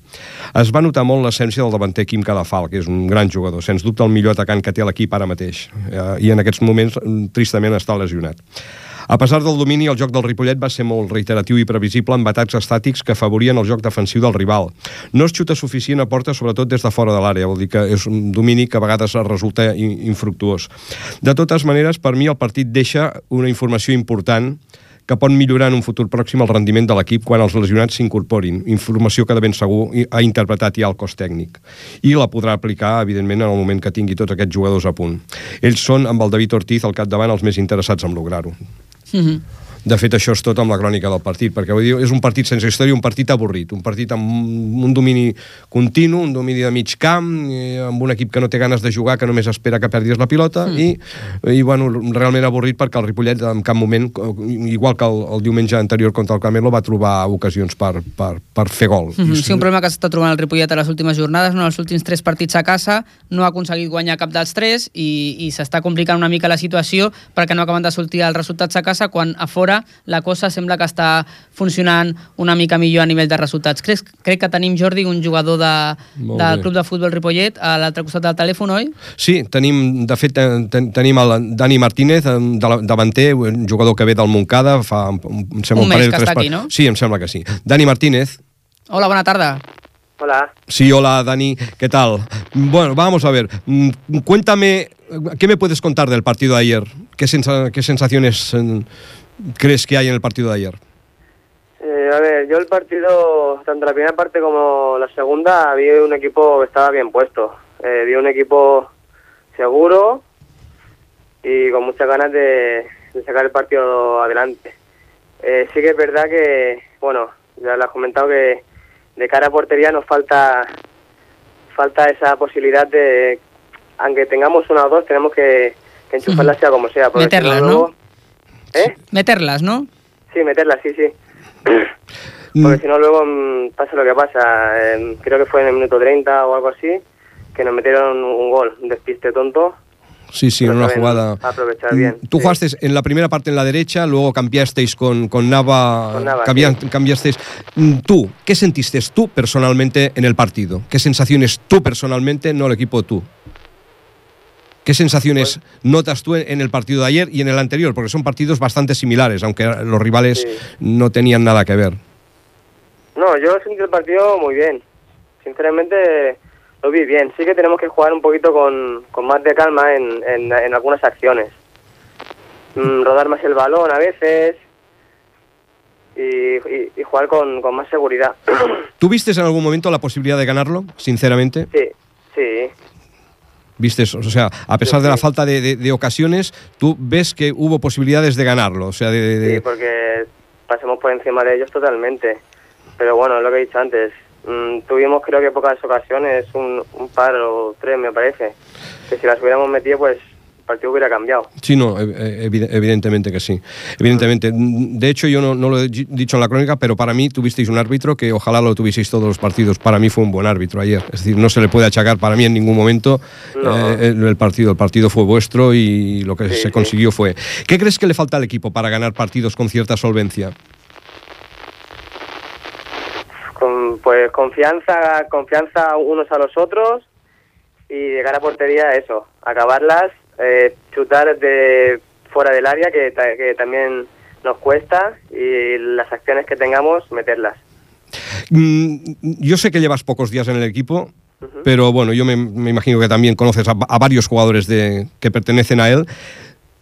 Es va notar molt l'essència del davanter Quim Cadafal, que és un gran jugador, sens dubte el millor atacant que té l'equip ara mateix. Eh, I en aquests moments, mm, tristament, està lesionat. A pesar del domini, el joc del Ripollet va ser molt reiteratiu i previsible amb atacs estàtics que afavorien el joc defensiu del rival. No es xuta suficient a porta, sobretot des de fora de l'àrea, vol dir que és un domini que a vegades resulta infructuós. De totes maneres, per mi el partit deixa una informació important que pot millorar en un futur pròxim el rendiment de l'equip quan els lesionats s'incorporin. Informació que de ben segur ha interpretat ja el cos tècnic. I la podrà aplicar, evidentment, en el moment que tingui tots aquests jugadors a punt. Ells són, amb el David Ortiz al capdavant, els més interessats en lograr-ho. Mm -hmm. De fet, això és tot amb la crònica del partit, perquè vull dir, és un partit sense història, un partit avorrit, un partit amb un domini continu, un domini de mig camp, i amb un equip que no té ganes de jugar, que només espera que perdis la pilota, mm. i, i bueno, realment avorrit perquè el Ripollet en cap moment, igual que el, el diumenge anterior contra el Camelo, va trobar ocasions per, per, per fer gol. Mm -hmm. Sí, un problema que s'està trobant el Ripollet a les últimes jornades, no, els últims tres partits a casa, no ha aconseguit guanyar cap dels tres i, i s'està complicant una mica la situació perquè no acaben de sortir els resultats a casa quan a fora la cosa sembla que està funcionant una mica millor a nivell de resultats. Crec, crec que tenim, Jordi, un jugador de, del bé. Club de Futbol Ripollet a l'altre costat del telèfon, oi? Sí, tenim, de fet, ten, ten, tenim el Dani Martínez, eh, de la- davanter, un jugador que ve del Montcada, fa, em sembla, Un mes parell, que tres està aquí, no? Sí, em sembla que sí. Dani Martínez, Hola, bona tarda. Hola. Sí, hola Dani, ¿qué tal? Bueno, vamos a ver, mm, cuéntame, ¿qué me puedes contar del partido de ayer? ¿Qué, sensa- qué sensaciones eh, crees que hay en el partido de ayer? Eh, a ver, yo el partido, tanto la primera parte como la segunda, vi un equipo que estaba bien puesto. Eh, vi un equipo seguro y con muchas ganas de, de sacar el partido adelante. Eh, sí que es verdad que, bueno, ya lo has comentado que de cara a portería nos falta falta esa posibilidad de, aunque tengamos una o dos, tenemos que, que enchufarla sea como sea. porque ¿no? ¿Eh? Meterlas, ¿no? Sí, meterla, sí, sí. Porque si no, luego mm, pasa lo que pasa. Eh, creo que fue en el minuto 30 o algo así, que nos metieron un gol, un despiste tonto. Sí, sí, en una jugada. Aprovechar bien. Tú jugaste en la primera parte en la derecha, luego cambiasteis con, con Nava. Con Nava, cambia- cambiasteis. Mm, Tú, ¿qué sentiste tú personalmente en el partido? ¿Qué sensaciones tú personalmente, no el equipo tú? ¿Qué sensaciones notas tú en, el partido de ayer y en el anterior? Porque son partidos bastante similares, aunque los rivales no tenían nada que ver. No, yo sentí el partido muy bien. Sinceramente, lo vi bien. Sí que tenemos que jugar un poquito con, con más de calma en, en, en algunas acciones. Mm, rodar más el balón a veces y, y- y jugar con, con más seguridad. ¿Tuviste en algún momento la posibilidad de ganarlo, sinceramente? sí, sí. ¿Viste? O sea, a pesar de la falta de, de- de ocasiones, tú ves que hubo posibilidades de ganarlo. O sea, de, Sí, porque pasamos por encima de ellos totalmente. Pero bueno, es lo que he dicho antes. mm, tuvimos creo que pocas ocasiones, un, un par o tres me parece. Que si las hubiéramos metido, pues partido hubiera cambiado. Sí, no, evi- evidentemente que sí. Evidentemente. De hecho, yo no, no lo he di- dicho en la crónica, pero para mí tuvisteis un árbitro que ojalá lo tuvieseis todos los partidos. Para mí fue un buen árbitro ayer. Es decir, no se le puede achacar para mí en ningún momento No. eh, el, el partido. El partido fue vuestro y lo que se consiguió fue. ¿Qué crees que le falta al equipo para ganar partidos con cierta solvencia? Con, pues confianza, confianza unos a los otros y llegar a portería, eso, acabarlas, eh, chutar de fuera del área, que, ta- que también nos cuesta, y las acciones que tengamos, meterlas. Mm, yo sé que llevas pocos días en el equipo, pero bueno, yo me, me imagino que también conoces a, a varios jugadores de, que pertenecen a él.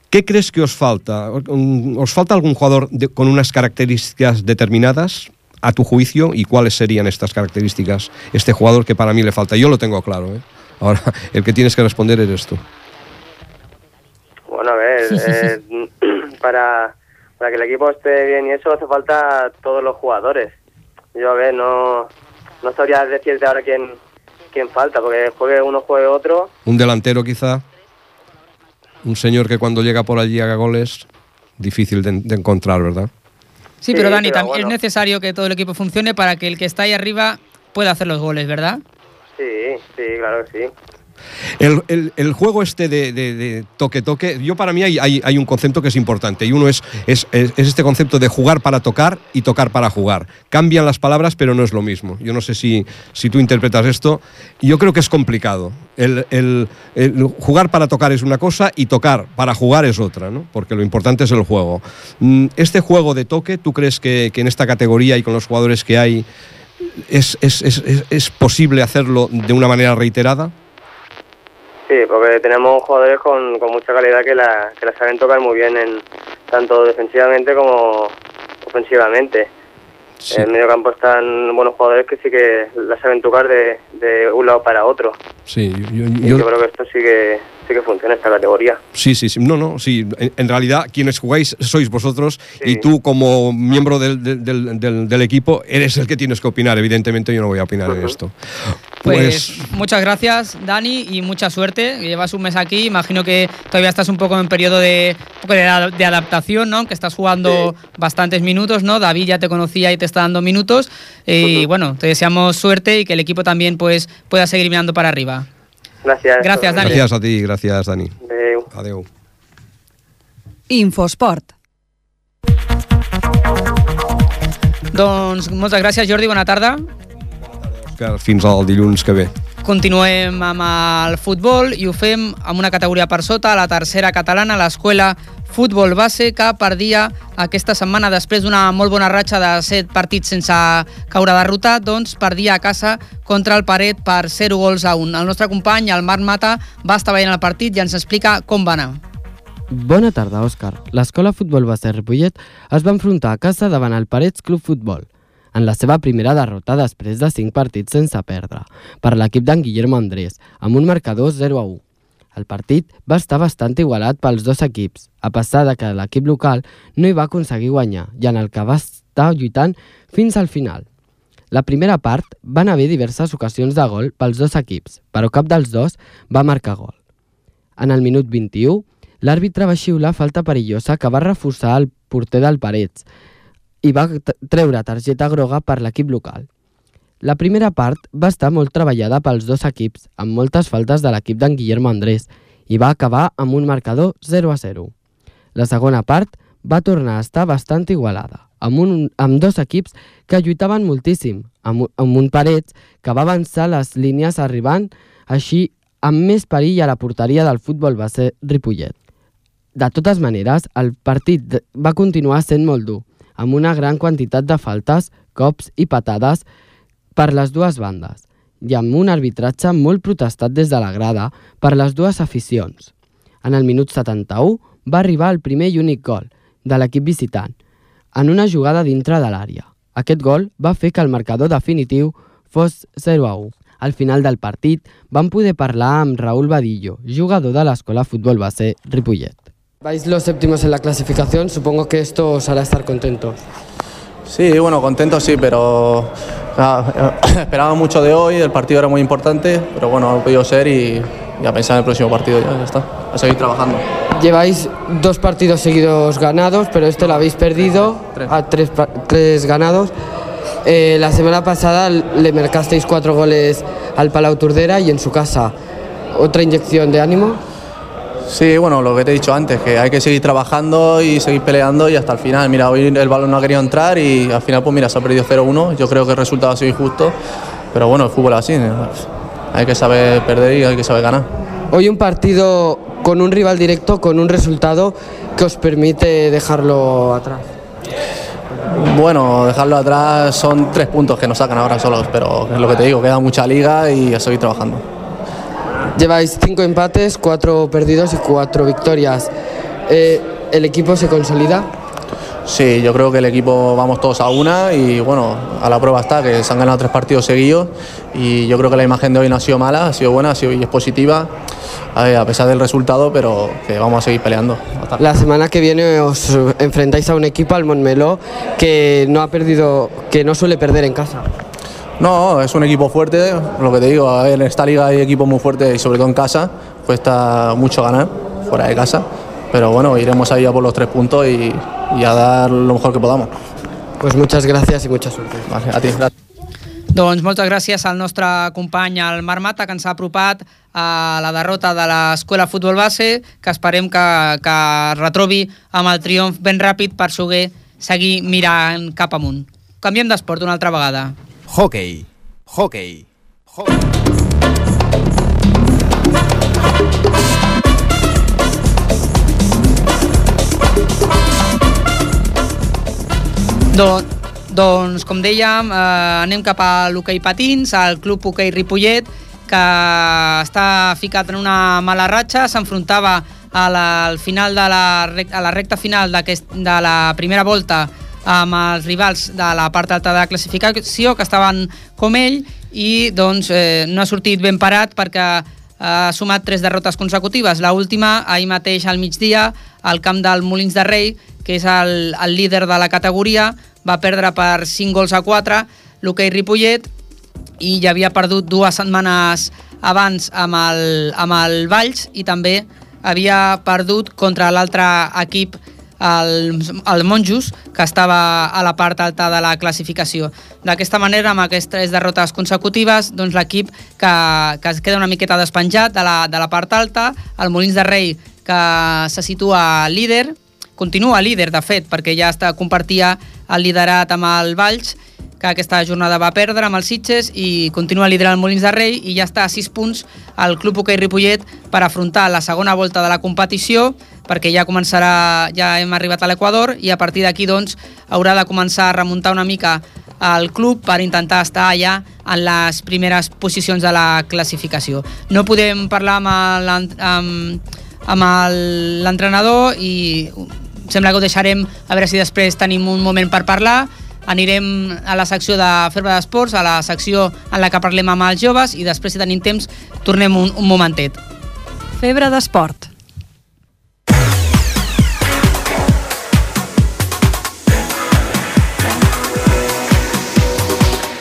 ¿Qué crees que os falta? ¿Os falta algún jugador de- con unas características determinadas a tu juicio? ¿Y cuáles serían estas características? Este jugador que para mí le falta. Yo lo tengo claro. ¿eh? Ahora, el que tienes que responder eres tú. Bueno, a ver, eh, para, para que el equipo esté bien y eso hace falta todos los jugadores. Yo, a ver, no, no sabría decirte ahora quién, quién falta, porque juegue uno, juegue otro. Un delantero quizá. Un señor que cuando llega por allí haga goles. Difícil de, de encontrar, ¿verdad? Sí, pero Sí, Dani, pero bueno. es necesario que todo el equipo funcione para que el que está ahí arriba pueda hacer los goles, ¿verdad? Sí, sí, claro que sí. El, juego este de, de toque-toque, yo para mí hay, un concepto que es importante y uno es, es, es, este concepto de jugar para tocar y tocar para jugar. Cambian las palabras, pero no es lo mismo. Yo no sé si, tú interpretas esto. Yo creo que es complicado. Jugar para tocar es una cosa y tocar para jugar es otra, ¿no? porque lo importante es el juego. Mm, este juego de toque, ¿tú crees que, en esta categoría y con los jugadores que hay es posible hacerlo de una manera reiterada? Sí, porque tenemos jugadores con, con mucha calidad que la, que la saben tocar muy bien, en, tanto defensivamente como ofensivamente. Sí. En el medio campo están buenos jugadores que sí que la saben tocar de, de un lado para otro. Sí, yo, yo, yo creo que esto sí que, sí que funciona esta categoría. Sí, sí, sí. No, no, sí. En, en realidad, quienes jugáis sois vosotros sí. y tú, como miembro del, del, del, del, equipo, eres el que tienes que opinar. Evidentemente, yo no voy a opinar uh -huh. en esto. Pues, pues, muchas gracias, Dani, y mucha suerte. Llevas un mes aquí. Imagino que todavía estás un poco en periodo de, un poco de, de adaptación, ¿no? Que estás jugando sí. bastantes minutos, ¿no? David ya te conocía y te está dando minutos. Eh, uh -huh. Y bueno, te deseamos suerte y que el equipo también pues, pueda seguir mirando para arriba. Gràcies. Gràcies, Dani. Gràcies a ti, gràcies, Dani. Adéu. Adéu. Infosport. Doncs moltes gràcies, Jordi, bona tarda. Fins al dilluns que ve. Continuem amb el futbol i ho fem amb una categoria per sota, la tercera catalana, l'escola Futbol Base, que perdia aquesta setmana després d'una molt bona ratxa de set partits sense caure derrotat, doncs perdia a casa contra el Paret per 0 gols a 1. El nostre company, el Marc Mata, va estar veient el partit i ens explica com va anar. Bona tarda, Òscar. L'escola Futbol Base Ripollet es va enfrontar a casa davant el Parets Club Futbol en la seva primera derrota després de 5 partits sense perdre, per l'equip d'en Guillermo Andrés, amb un marcador 0 a 1. El partit va estar bastant igualat pels dos equips, a pesar de que l'equip local no hi va aconseguir guanyar i en el que va estar lluitant fins al final. La primera part van haver diverses ocasions de gol pels dos equips, però cap dels dos va marcar gol. En el minut 21, l'àrbitre va xiular falta perillosa que va reforçar el porter del Parets, i va treure targeta groga per l'equip local. La primera part va estar molt treballada pels dos equips, amb moltes faltes de l'equip d'en Guillermo Andrés, i va acabar amb un marcador 0 a 0. La segona part va tornar a estar bastant igualada, amb, un, amb dos equips que lluitaven moltíssim, amb, amb un Parets que va avançar les línies arribant així amb més perill a la porteria del futbol base Ripollet. De totes maneres, el partit va continuar sent molt dur, amb una gran quantitat de faltes, cops i patades per les dues bandes i amb un arbitratge molt protestat des de la grada per les dues aficions. En el minut 71 va arribar el primer i únic gol de l'equip visitant, en una jugada dintre de l'àrea. Aquest gol va fer que el marcador definitiu fos 0 a 1. Al final del partit vam poder parlar amb Raúl Badillo, jugador de l'Escola Futbol Base Ripollet. Vais los séptimos en la clasificación, supongo que esto os hará estar contentos. Sí, bueno, contento sí, pero esperaba mucho de hoy, el partido era muy importante, pero bueno, no ha podido ser y, y a pensar en el próximo partido ya, ya está, a seguir trabajando. Lleváis dos partidos seguidos ganados, pero este lo habéis perdido Tres. a tres, tres ganados. Eh, la semana pasada le marcasteis cuatro goles al Palau Turdera y en su casa. ¿Otra inyección de ánimo? Sí, bueno, lo que te he dicho antes, que hay que seguir trabajando y seguir peleando y hasta el final. Mira, hoy el balón no ha querido entrar y al final, pues mira, se ha perdido 0-1. Yo creo que el resultado ha sido injusto, pero bueno, el fútbol es así. Hay que saber perder y hay que saber ganar. Hoy un partido con un rival directo, con un resultado que os permite dejarlo atrás. Bueno, dejarlo atrás son tres puntos que nos sacan ahora solos, pero es lo que te digo, queda mucha liga y a seguir trabajando. Lleváis cinco empates, cuatro perdidos y cuatro victorias. Eh, ¿El equipo se consolida? Sí, yo creo que el equipo vamos todos a una y bueno, a la prueba está que se han ganado tres partidos seguidos y yo creo que la imagen de hoy no ha sido mala, ha sido buena, ha sido y es positiva a pesar del resultado, pero que vamos a seguir peleando. La semana que viene os enfrentáis a un equipo, al Montmeló, que no ha perdido, que no suele perder en casa. No, es un equipo fuerte, lo que te digo, en esta liga hay equipos muy fuertes y sobre todo en casa, cuesta mucho ganar fuera de casa, pero bueno, iremos ahí a por los tres puntos y, y a dar lo mejor que podamos. Pues muchas gracias y mucha suerte. Vale, a ti, gracias. Doncs moltes gràcies al nostre company, el Marc Mata, que ens ha apropat a la derrota de l'Escola Futbol Base, que esperem que, que es retrobi amb el triomf ben ràpid per poder seguir mirant cap amunt. Canviem d'esport una altra vegada. Hockey. Hockey. Do, doncs, com dèiem, eh, anem cap a l'hoquei patins, al Club Hoquei Ripollet, que està ficat en una mala ratxa, s'enfrontava al final de la, a la recta final de la primera volta amb els rivals de la part alta de la classificació, que estaven com ell, i doncs eh, no ha sortit ben parat perquè ha sumat tres derrotes consecutives. La última, ahir mateix al migdia, al camp del Molins de Rei, que és el, el líder de la categoria, va perdre per 5 gols a 4 l'hoquei Ripollet i ja havia perdut dues setmanes abans amb el, amb el Valls i també havia perdut contra l'altre equip el, el Monjos, que estava a la part alta de la classificació. D'aquesta manera, amb aquestes tres derrotes consecutives, doncs l'equip que, que es queda una miqueta despenjat de la, de la part alta, el Molins de Rei, que se situa líder, continua líder, de fet, perquè ja està compartia el liderat amb el Valls, que aquesta jornada va perdre amb els Sitges i continua liderant el Molins de Rei i ja està a 6 punts al Club Hoquei Ripollet per afrontar la segona volta de la competició perquè ja començarà, ja hem arribat a l'Equador i a partir d'aquí doncs haurà de començar a remuntar una mica al club per intentar estar allà en les primeres posicions de la classificació. No podem parlar amb l'entrenador i sembla que ho deixarem a veure si després tenim un moment per parlar anirem a la secció de Febre d'Esports, a la secció en la que parlem amb els joves i després, si tenim temps, tornem un, un momentet. Febre d'esport.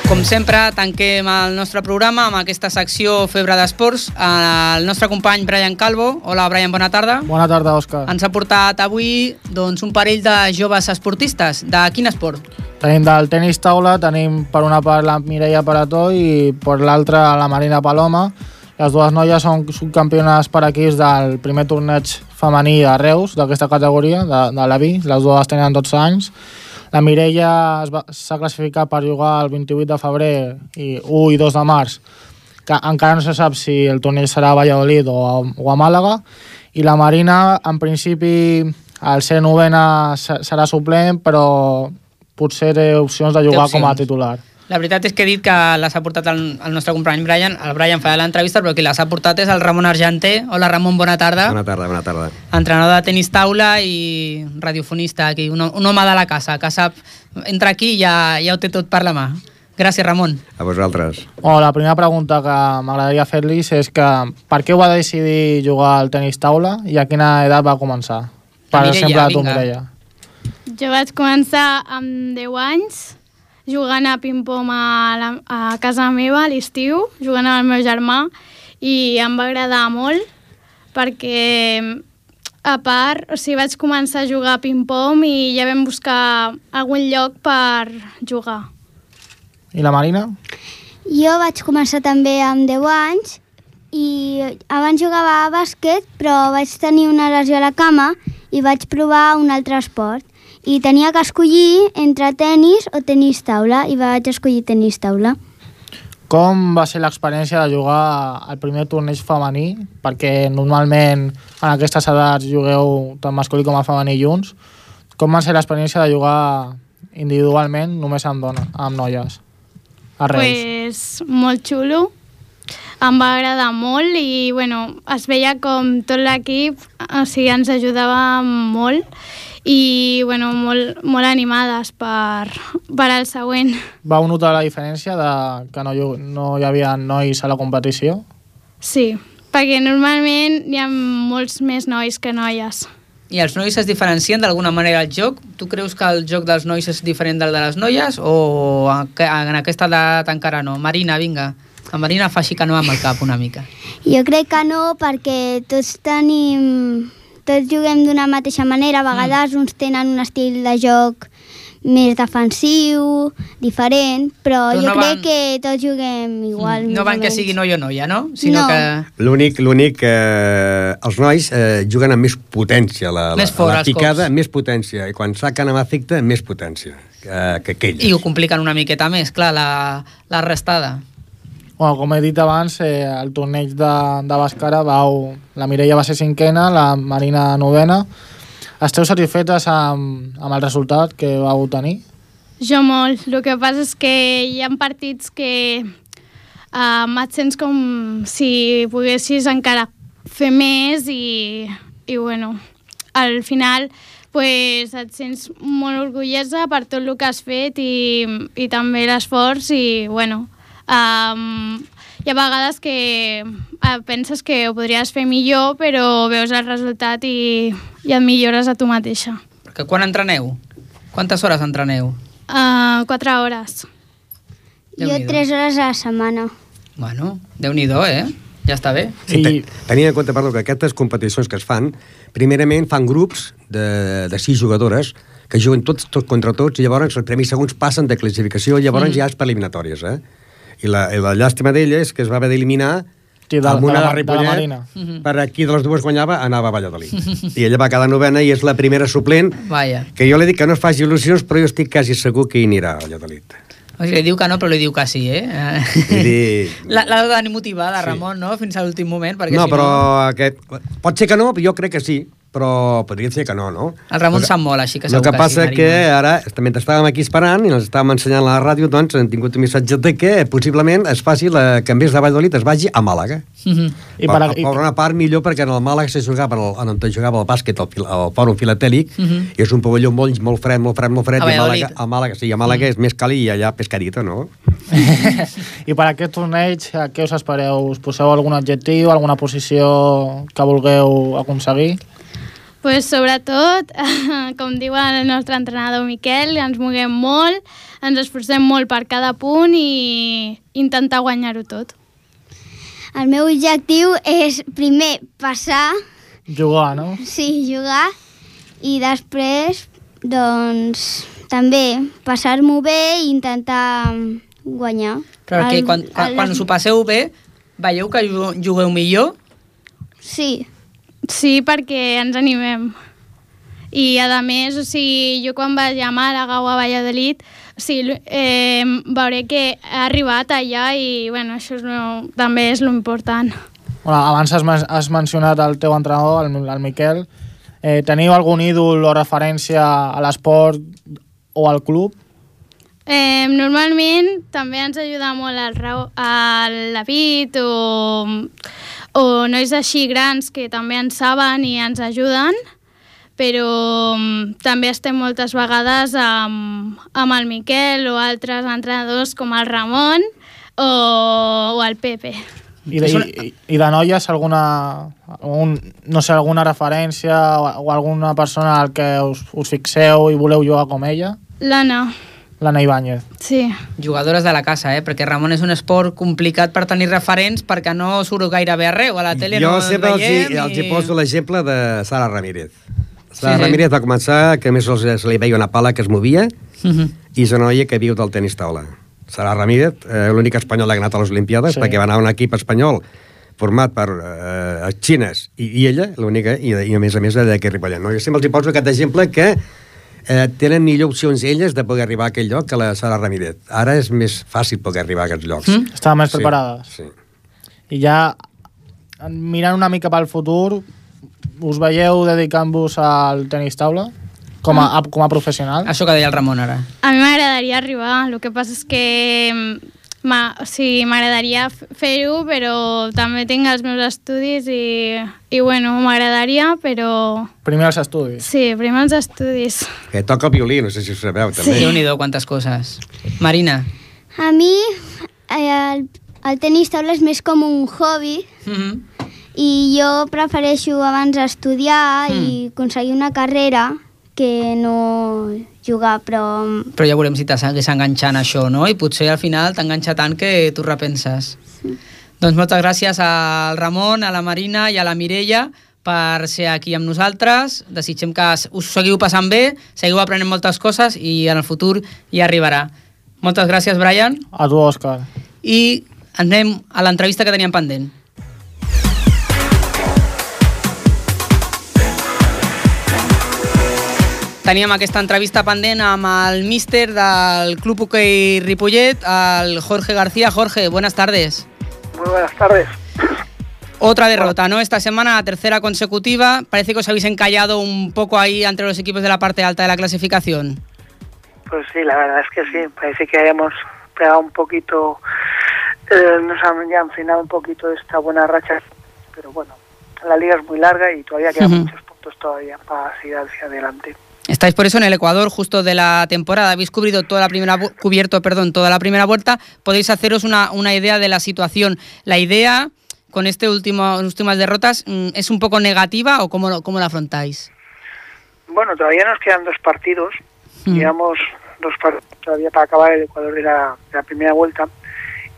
Com sempre, tanquem el nostre programa amb aquesta secció Febre d'Esports. El nostre company Brian Calvo. Hola, Brian, bona tarda. Bona tarda, Òscar. Ens ha portat avui doncs, un parell de joves esportistes. De quin esport? Tenim del tenis taula, tenim per una part la Mireia Parató i per l'altra la Marina Paloma. Les dues noies són subcampiones per equips del primer torneig femení de Reus, d'aquesta categoria, de, de la Vi. Les dues tenen 12 anys. La Mireia s'ha classificat per jugar el 28 de febrer i 1 i 2 de març, que encara no se sap si el torneig serà a Valladolid o a, o a Màlaga. I la Marina, en principi, al ser novena se- serà suplent, però potser té opcions de jugar com a opcions. titular. La veritat és que he dit que les ha portat el, el nostre company Brian. El Brian fa l'entrevista, però qui les ha portat és el Ramon Argenté. Hola, Ramon, bona tarda. Bona tarda, bona tarda. entrenador de tenis taula i radiofonista aquí, un, un home de la casa que sap, entra aquí i ja, ja ho té tot per la mà. Gràcies, Ramon. A vosaltres. Bueno, la primera pregunta que m'agradaria fer-li és que per què va decidir jugar al tenis taula i a quina edat va començar? Per Mireia, exemple, tu, vinga. Mireia. Jo vaig començar amb 10 anys jugant a ping-pong a, la, a casa meva a l'estiu, jugant amb el meu germà i em va agradar molt perquè a part, o sigui, vaig començar a jugar a ping-pong i ja vam buscar algun lloc per jugar. I la Marina? Jo vaig començar també amb 10 anys i abans jugava a bàsquet, però vaig tenir una lesió a la cama i vaig provar un altre esport. I tenia que escollir entre tennis o tenis taula i vaig escollir tenis taula. Com va ser l'experiència de jugar al primer torneig femení? Perquè normalment en aquestes edats jugueu tant masculí com a femení junts. Com va ser l'experiència de jugar individualment només amb, dona, amb noies? A Reus. Pues molt xulo, em va agradar molt i bueno, es veia com tot l'equip o sigui, ens ajudava molt i bueno, molt, molt animades per, per al següent. Vau notar la diferència de que no, no hi havia nois a la competició? Sí, perquè normalment hi ha molts més nois que noies. I els nois es diferencien d'alguna manera al joc? Tu creus que el joc dels nois és diferent del de les noies o en aquesta edat encara no? Marina, vinga. La Marina fa així que no amb el cap una mica. Jo crec que no, perquè tots tenim... Tots juguem d'una mateixa manera, a vegades mm. uns tenen un estil de joc més defensiu, diferent, però, Però jo no crec van- que tots juguem igual. No més van que sigui noia o noia, no? Sinó No. que... L'únic, l'únic que els nois eh, juguen amb més potència, la, la, Més fort, la picada, cops. més potència, i quan saquen amb efecte, més potència que, que aquell. I ho compliquen una miqueta més, clar, la, la restada. Bueno, com he dit abans, eh, el torneig de, de Bàscara vau, la Mireia va ser cinquena, la Marina novena. Esteu satisfetes amb, amb el resultat que vau tenir? Jo molt. El que passa és que hi ha partits que um, et sents com si poguessis encara fer més i, i bueno, al final pues, et sents molt orgullosa per tot el que has fet i, i també l'esforç i bueno, um, hi ha vegades que uh, penses que ho podries fer millor però veus el resultat i, i et millores a tu mateixa. Perquè quan entreneu? Quantes hores entreneu? Uh, quatre hores. Jo Déu-n'hi-do. tres hores a la setmana. Bueno, déu nhi eh? Ja està bé. Sí, te, tenint en compte, perdó, que aquestes competicions que es fan, primerament fan grups de, de sis jugadores que juguen tots, tots contra tots i llavors els premis segons passen de classificació i llavors Mm. ja és per eliminatòries, eh? I la, i la llàstima d'ella és que es va haver d'eliminar Sí, de- amb de una la- de, de la Ripollet, Marina. Mhm. per aquí de les dues guanyava, anava a Valladolid. I ella va quedar novena i és la primera suplent Vaja. que jo li dic que no es faci il·lusions, però jo estic quasi segur que hi anirà a Valladolid. O sigui, li diu que no, però li diu que sí, eh? Dir, La- L'ha de tenir motivada, Ramon, no? Fins a l'últim moment, perquè no, si però no... aquest... Pot ser que no, jo crec que sí, però podria ser que no, no? El Ramon El sap molt, així que El segur que que passa sí, que ara, mentre estàvem aquí esperant i ens estàvem ensenyant a la ràdio, doncs hem tingut un missatge de que possiblement es faci la, que en vez de Valladolid es vagi a Màlaga. Mhm. I per, per, per, per una part millor perquè en el Màlaga se jugava, en el, en on jugava el bàsquet, al, fil- al Fòrum Filatèlic, Mhm. i és un pavelló molt, molt fred, molt fred, molt fred, A i a. Màlaga, a Màlaga, sí, a Màlaga és més càlid i allà pescadito, no? I per aquest torneig, eh, què us espereu? Us poseu algun adjectiu, alguna posició que vulgueu aconseguir? Pues sobretot, com diu el nostre entrenador Miquel, ens moguem molt, ens esforcem molt per cada punt i intentar guanyar-ho tot. El meu objectiu és primer passar, Jugar, no? sí, jugar, i després, doncs, també passar-m'ho bé i intentar guanyar. Però que El- quan, quan, el- quan us ho passeu bé, veieu que ju- jugueu millor? Sí. Sí, perquè ens animem. I, a més, o sigui, jo quan vaig a Màlaga o a Valladolid, o sigui, eh, veuré que he arribat allà i, bueno, això és lo, també és l'important. Bueno, abans has, has mencionat el teu entrenador, el, el Miquel. Eh, teniu algun ídol o referència a l'esport o al club? Eh, normalment també ens ajuda molt el, Rau- el David o, o nois així grans que també en saben i ens ajuden, però també estem moltes vegades amb, amb el Miquel o altres entrenadors com el Ramon o, o el Pepe. I de, i, i de noies alguna, algun, no sé, alguna referència o, o alguna persona al que us, us fixeu i voleu jugar com ella? L'Anna, L'Anna Ibáñez. sí. Jugadores de la casa, eh? Perquè Ramon és un esport complicat per tenir referents perquè no surt gairebé arreu. A la tele jo no sempre els, hi, veiem els hi poso l'exemple de Sara Ramírez. Sara Sí, sí. Ramírez va començar, que a més se li veia una pala que es movia, Mhm. i és una noia que viu del tenis taula. Sara Ramírez, eh, l'únic espanyol que ha anat a les Olimpiades, Sí. perquè va anar a un equip espanyol format per eh, xines, i, i ella, l'única, i, i a més a més d'aquí Ripollet. No? Jo sempre els hi poso aquest exemple que eh, tenen millor opcions elles de poder arribar a aquell lloc que la Sara Ramírez. Ara és més fàcil poder arribar a aquests llocs. Mm? Estaven més Sí, preparades. Sí. I ja, mirant una mica pel futur, us veieu dedicant-vos al tenis taula com a, com a professional? Això que deia el Ramon ara. A mi m'agradaria arribar, el que passa és que mm, o sigui, m'agradaria fer-ho, però també tinc els meus estudis i, i bueno, m'agradaria, però Primer els estudis. sí, primer els estudis. Que toca el violí, no sé si ho sabeu, també. Sí. Déu-n'hi-do, quantes coses. Marina. A mi eh, el, el tenis taula és més com un hobby Mm -hmm. i jo prefereixo abans estudiar mm. i aconseguir una carrera que no jugar, però Però ja veurem si t'hagués enganxant això, no? I potser al final t'enganxa tant que tu repenses. Doncs moltes gràcies al Ramon, a la Marina i a la Mireia per ser aquí amb nosaltres. Desitgem que us seguiu passant bé, seguiu aprenent moltes coses i en el futur hi arribarà. Moltes gràcies, Brian. A tu, Òscar. I anem a l'entrevista que teníem pendent. Teníem aquesta entrevista pendent amb el míster del Club Hockey Ripollet, el Jorge García. Jorge, buenas tardes. Muy buenas tardes. Otra derrota, ¿no? Esta semana, tercera consecutiva. Parece que os habéis encallado un poco ahí entre los equipos de la parte alta de la clasificación. Pues sí, la verdad es que sí. Parece que hemos pegado un poquito, eh, nos han ya enfrenado un poquito esta buena racha. Pero bueno, la liga es muy larga y todavía quedan muchos puntos todavía para seguir hacia adelante. Estáis por eso en el Ecuador justo de la temporada. Habéis cubrido toda la primera cubierto, perdón, toda la primera vuelta. Podéis haceros una, una idea de la situación. La idea con este último últimas derrotas mm, es un poco negativa o cómo lo, cómo la afrontáis? Bueno, todavía nos quedan dos partidos, digamos, dos partidos todavía para acabar el Ecuador de la, de la primera vuelta.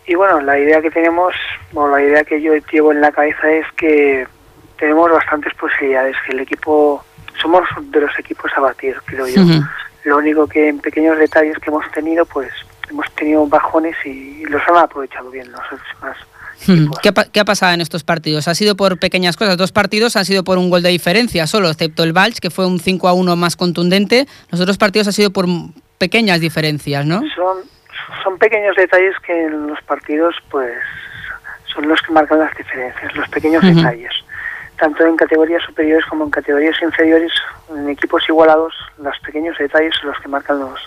Y bueno, la idea que tenemos, o la idea que yo llevo en la cabeza es que tenemos bastantes posibilidades, que el equipo, somos de los equipos a batir, creo yo. Lo único que en pequeños detalles que hemos tenido, pues hemos tenido bajones y los han aprovechado bien los más. Mm, ¿Qué, ha qué ha pasado en estos partidos? ¿Ha sido por pequeñas cosas? Dos partidos han sido por un gol de diferencia solo, excepto el Valls, que fue un 5 a 1 más contundente. Los otros partidos han sido por pequeñas diferencias, ¿no? Son, son pequeños detalles que en los partidos, pues, son los que marcan las diferencias, los pequeños detalles. Tanto en categorías superiores como en categorías inferiores, en equipos igualados, los pequeños detalles son los que marcan los,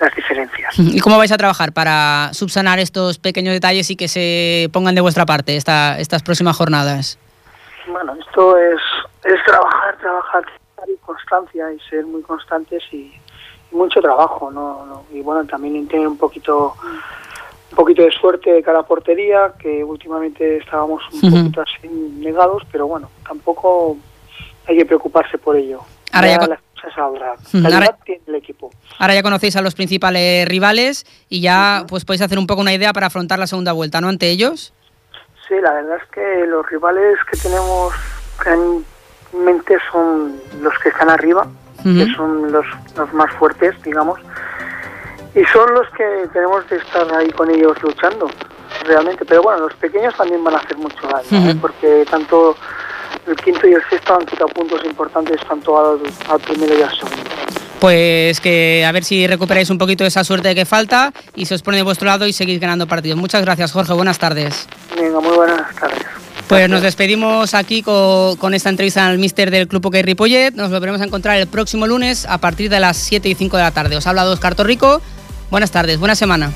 las diferencias. ¿Y cómo vais a trabajar para subsanar estos pequeños detalles y que se pongan de vuestra parte esta, estas próximas jornadas? Bueno, esto es, es trabajar, trabajar y constancia y ser muy constantes y, y mucho trabajo, ¿no? ¿no? Y bueno, también tener un poquito un poquito de suerte de cara a portería, que últimamente estábamos un poquito así negados, pero bueno, tampoco hay que preocuparse por ello. Ahora ya con- las cosas ahora- tiene el equipo. Ahora ya conocéis a los principales rivales y ya pues podéis hacer un poco una idea para afrontar la segunda vuelta, ¿no? Ante ellos. Sí, la verdad es que los rivales que tenemos en mente son los que están arriba, que son los, los más fuertes, digamos, y son los que tenemos que estar ahí con ellos luchando, realmente. Pero bueno, los pequeños también van a hacer mucho daño, ¿eh? Porque tanto el quinto y el sexto han quitado puntos importantes tanto al, al primero y al segundo. Pues que a ver si recuperáis un poquito esa suerte que falta y se os pone de vuestro lado y seguís ganando partidos. Muchas gracias, Jorge. Buenas tardes. Venga, muy buenas tardes. Pues nos despedimos aquí co- con, esta entrevista al mister del Club Hockey Ripollet. Nos volveremos a encontrar el próximo lunes a partir de las 7 y 5 de la tarde. Os ha hablado Oscar Torrico. Buenas tardes, buena semana.